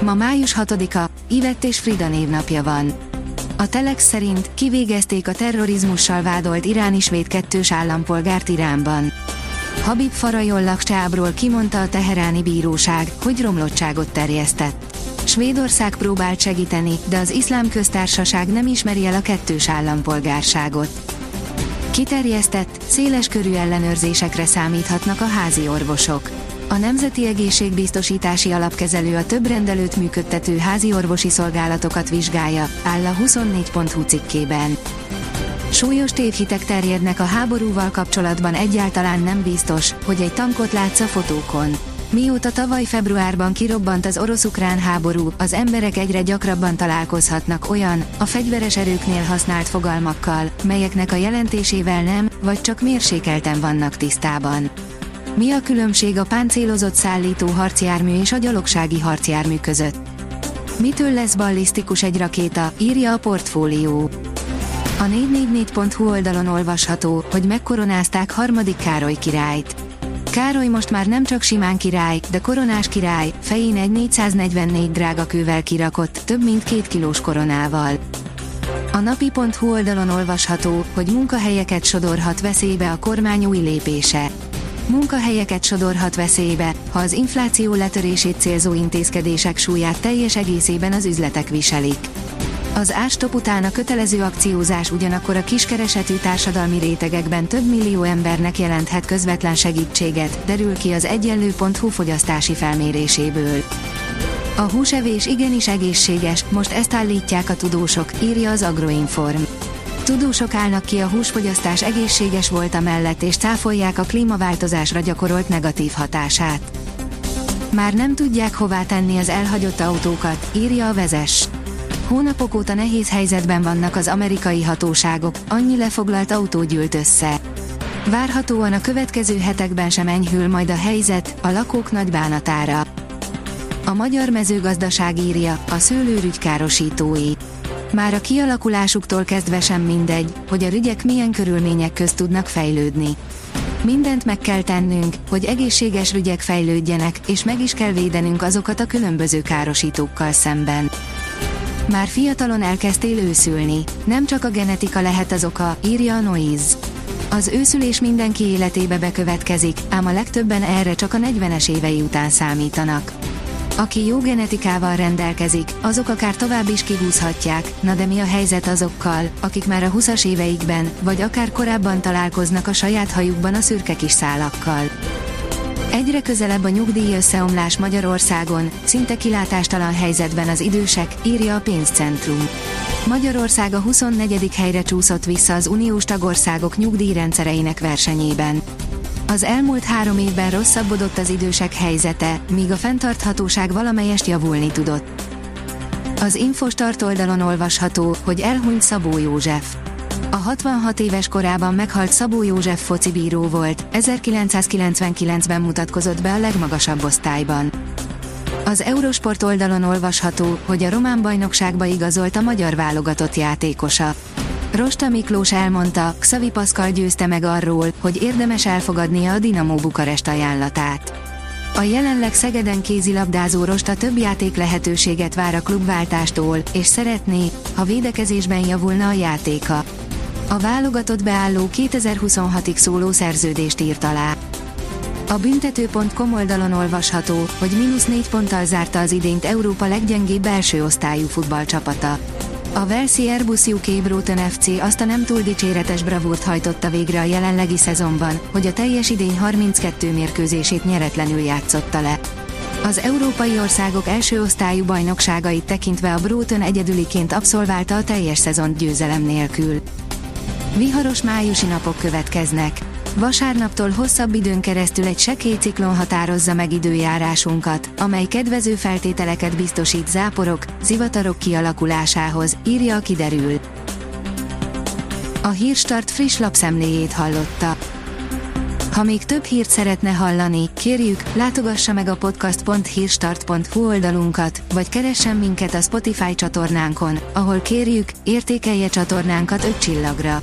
Ma május 6-a, Ivett és Frida névnapja van. A Telex szerint kivégezték a terrorizmussal vádolt iráni svéd kettős állampolgárt Iránban. Habib Farajollag csábról kimondta a teheráni bíróság, hogy romlottságot terjesztett. Svédország próbált segíteni, de az iszlám köztársaság nem ismeri el a kettős állampolgárságot. Kiterjesztett, széles körű ellenőrzésekre számíthatnak a házi orvosok. A Nemzeti Egészségbiztosítási Alapkezelő a több rendelőt működtető házi orvosi szolgálatokat vizsgálja, áll a 24.hu cikkében. Súlyos tévhitek terjednek a háborúval kapcsolatban egyáltalán nem biztos, hogy egy tankot látsz a fotókon. Mióta tavaly februárban kirobbant az orosz-ukrán háború, az emberek egyre gyakrabban találkozhatnak olyan, a fegyveres erőknél használt fogalmakkal, melyeknek a jelentésével nem, vagy csak mérsékelten vannak tisztában. Mi a különbség a páncélozott szállító harcjármű és a gyalogsági harcjármű között? Mitől lesz ballisztikus egy rakéta, írja a portfólió. A 444.hu oldalon olvasható, hogy megkoronázták harmadik Károly királyt. Károly most már nem csak simán király, de koronás király, fején egy 444 drágakővel kirakott, több mint két kilós koronával. A napi.hu oldalon olvasható, hogy munkahelyeket sodorhat veszélybe a kormány új lépése munkahelyeket sodorhat veszélybe, ha az infláció letörését célzó intézkedések súlyát teljes egészében az üzletek viselik. Az ástop után a kötelező akciózás ugyanakkor a kiskeresetű társadalmi rétegekben több millió embernek jelenthet közvetlen segítséget, derül ki az egyenlő.hu fogyasztási felméréséből. A húsevés igenis egészséges, most ezt állítják a tudósok, írja az Agroinform. Tudósok állnak ki a húsfogyasztás egészséges volt mellett és cáfolják a klímaváltozásra gyakorolt negatív hatását. Már nem tudják hová tenni az elhagyott autókat, írja a vezes. Hónapok óta nehéz helyzetben vannak az amerikai hatóságok, annyi lefoglalt autó gyűlt össze. Várhatóan a következő hetekben sem enyhül majd a helyzet, a lakók nagy bánatára. A magyar mezőgazdaság írja, a szőlőrügy károsítói. Már a kialakulásuktól kezdve sem mindegy, hogy a rügyek milyen körülmények közt tudnak fejlődni. Mindent meg kell tennünk, hogy egészséges rügyek fejlődjenek, és meg is kell védenünk azokat a különböző károsítókkal szemben. Már fiatalon elkezdtél őszülni. Nem csak a genetika lehet az oka, írja a Noise. Az őszülés mindenki életébe bekövetkezik, ám a legtöbben erre csak a 40-es évei után számítanak. Aki jó genetikával rendelkezik, azok akár tovább is kihúzhatják, na de mi a helyzet azokkal, akik már a 20-as éveikben, vagy akár korábban találkoznak a saját hajukban a szürke kis szálakkal. Egyre közelebb a nyugdíj összeomlás Magyarországon, szinte kilátástalan helyzetben az idősek, írja a pénzcentrum. Magyarország a 24. helyre csúszott vissza az uniós tagországok nyugdíjrendszereinek versenyében. Az elmúlt három évben rosszabbodott az idősek helyzete, míg a fenntarthatóság valamelyest javulni tudott. Az Infostart oldalon olvasható, hogy elhunyt Szabó József. A 66 éves korában meghalt Szabó József focibíró volt, 1999-ben mutatkozott be a legmagasabb osztályban. Az Eurosport oldalon olvasható, hogy a román bajnokságba igazolt a magyar válogatott játékosa. Rosta Miklós elmondta, Xavi Pascal győzte meg arról, hogy érdemes elfogadnia a Dinamo Bukarest ajánlatát. A jelenleg Szegeden kézilabdázó Rosta több játék lehetőséget vár a klubváltástól, és szeretné, ha védekezésben javulna a játéka. A válogatott beálló 2026-ig szóló szerződést írt alá. A büntető.com oldalon olvasható, hogy mínusz négy ponttal zárta az idényt Európa leggyengébb belső osztályú futballcsapata. A Velszi Airbus UK Broughton FC azt a nem túl dicséretes bravúrt hajtotta végre a jelenlegi szezonban, hogy a teljes idény 32 mérkőzését nyeretlenül játszotta le. Az európai országok első osztályú bajnokságait tekintve a Broughton egyedüliként abszolválta a teljes szezont győzelem nélkül. Viharos májusi napok következnek. Vasárnaptól hosszabb időn keresztül egy sekély ciklon határozza meg időjárásunkat, amely kedvező feltételeket biztosít záporok, zivatarok kialakulásához, írja a kiderül. A Hírstart friss lapszemléjét hallotta. Ha még több hírt szeretne hallani, kérjük, látogassa meg a podcast.hírstart.hu oldalunkat, vagy keressen minket a Spotify csatornánkon, ahol kérjük, értékelje csatornánkat 5 csillagra.